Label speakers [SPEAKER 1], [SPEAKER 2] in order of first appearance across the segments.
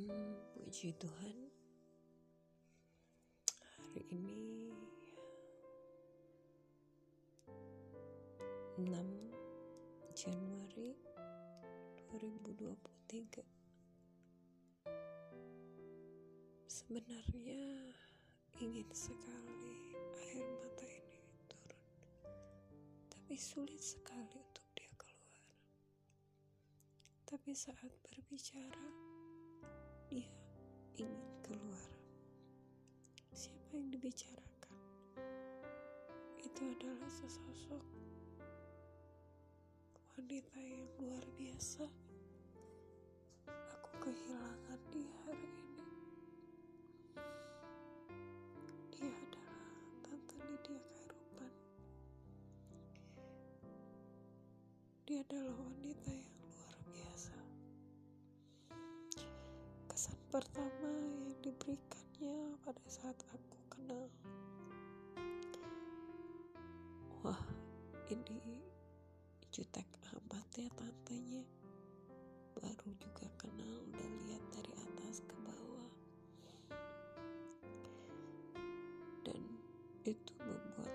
[SPEAKER 1] Hmm, puji Tuhan. Hari ini 6 Januari 2023. Sebenarnya ingin sekali air mata ini turun. Tapi sulit sekali untuk dia keluar. Tapi saat berbicara dia ingin keluar. Siapa yang dibicarakan? Itu adalah sesosok wanita yang luar biasa. Aku kehilangan dia hari ini. Dia adalah Tante Lydia Kairupan. Dia adalah wanita yang pertama yang diberikannya pada saat aku kenal. Wah, ini jutek amat ya tantenya. Baru juga kenal, udah lihat dari atas ke bawah. Dan itu membuat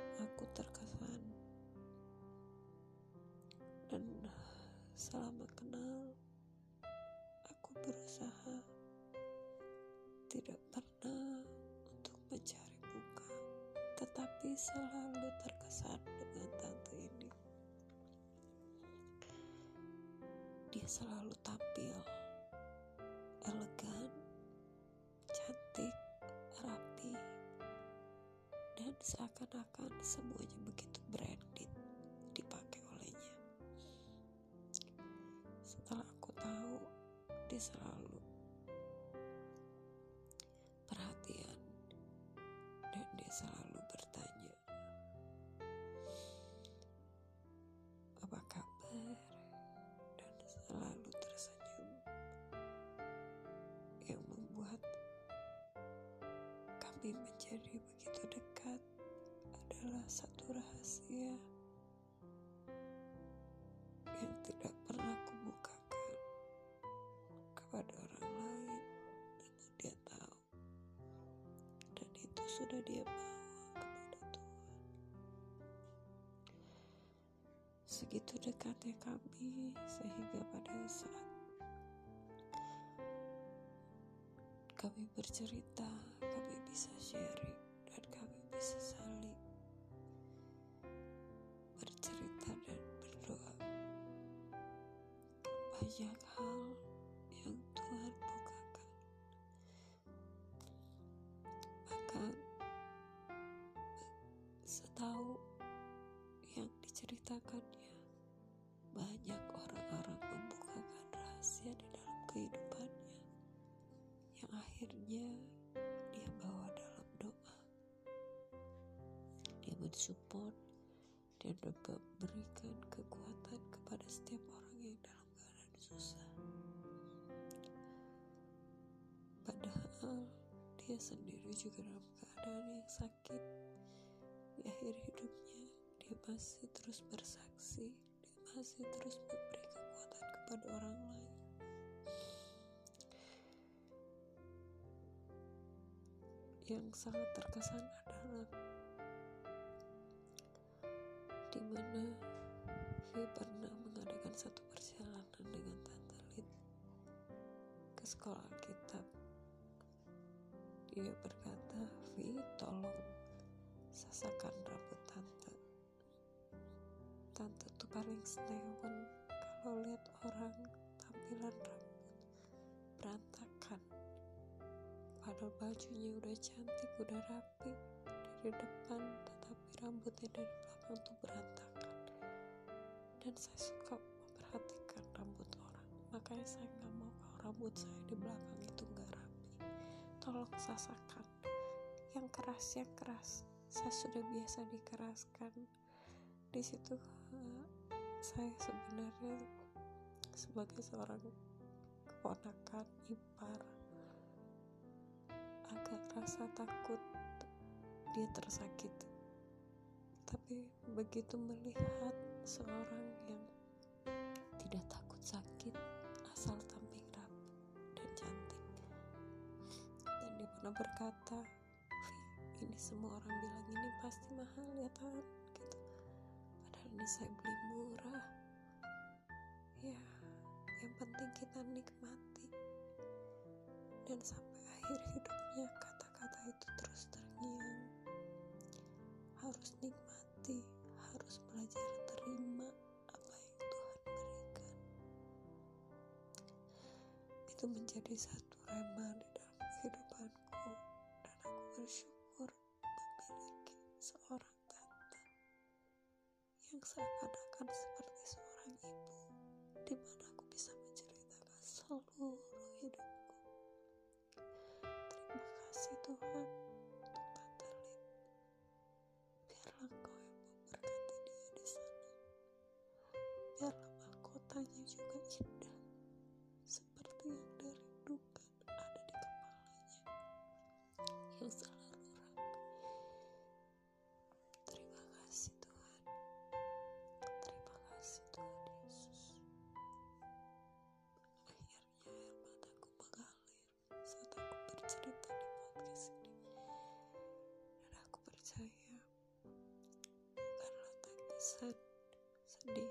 [SPEAKER 1] tidak pernah untuk mencari muka, tetapi selalu terkesan dengan tante ini. Dia selalu tampil elegan, cantik, rapi, dan seakan-akan semuanya begitu branded dipakai olehnya. Setelah aku tahu, dia selalu yang membuat kami menjadi begitu dekat adalah satu rahasia yang tidak pernah kubukakan kepada orang lain namun dia tahu itu sudah dia bawa kepada Tuhan. Segitu dekatnya kami sehingga kami bercerita, kami bisa sharing dan kami bisa saling bercerita dan berdoa. Banyak hal yang Tuhan bukakan setahu yang diceritakannya banyak orang-orang membukakan rahasia di dalam kehidupannya yang akhirnya dia bawa dalam doa. Dia mensupport dan memberikan kekuatan kepada setiap orang yang dalam keadaan susah. Padahal dia sendiri juga dalam keadaan yang sakit. Di akhir hidupnya dia masih terus bersaksi dia masih terus memberi kekuatan kepada orang lain yang sangat terkesan adalah di mana dia pernah mengadakan satu perjalanan dengan Tante Lid ke sekolah kitab. Dia berkata Vi tolong sasakan rambut tante. Tante tuh paling senewan kalau lihat orang tampilan rambut padahal bajunya udah cantik udah rapi. Dari depan tetapi rambutnya dari belakang tuh berantakan. Dan saya suka memperhatikan rambut orang. Makanya saya nggak mau kalau rambut saya di belakang itu nggak rapi. Tolong sasakan. Yang keras yang keras. Saya sudah biasa dikeraskan. Di situ uh, saya sebenarnya sebagai seorang keponakan ipar rasa takut dia tersakiti. Tapi begitu melihat seorang yang tidak takut sakit asal tampil rapi dan cantik. Pernah berkata ini semua orang bilang ini pasti mahal ya tan gitu. Padahal ini saya beli murah. Ya yang penting kita nikmati. Dan sampai akhir hidupnya kata-kata itu terus terngiang harus nikmati harus belajar terima apa yang Tuhan berikan. Itu menjadi satu rema di dalam kehidupanku dan aku bersyukur memiliki seorang tante yang seakan-akan seperti seorang ibu di mana aku bisa menceritakan seluruh Tuhan untuk Tante Lin. Biarlah Engkau yang memberkati dia di sana. Biarlah mahkotanya juga indah, seperti yang dirindukan ada di kepalanya, yang selalu rapi. Terima kasih Tuhan. Terima kasih Tuhan Yesus. Akhirnya air mataku mengalir saat aku bercerita sedih,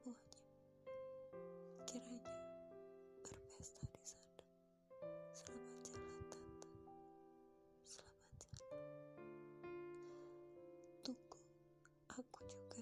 [SPEAKER 1] semuanya kiranya berpesta di sana. Selamat jalan tante, selamat jalan. Tunggu, aku juga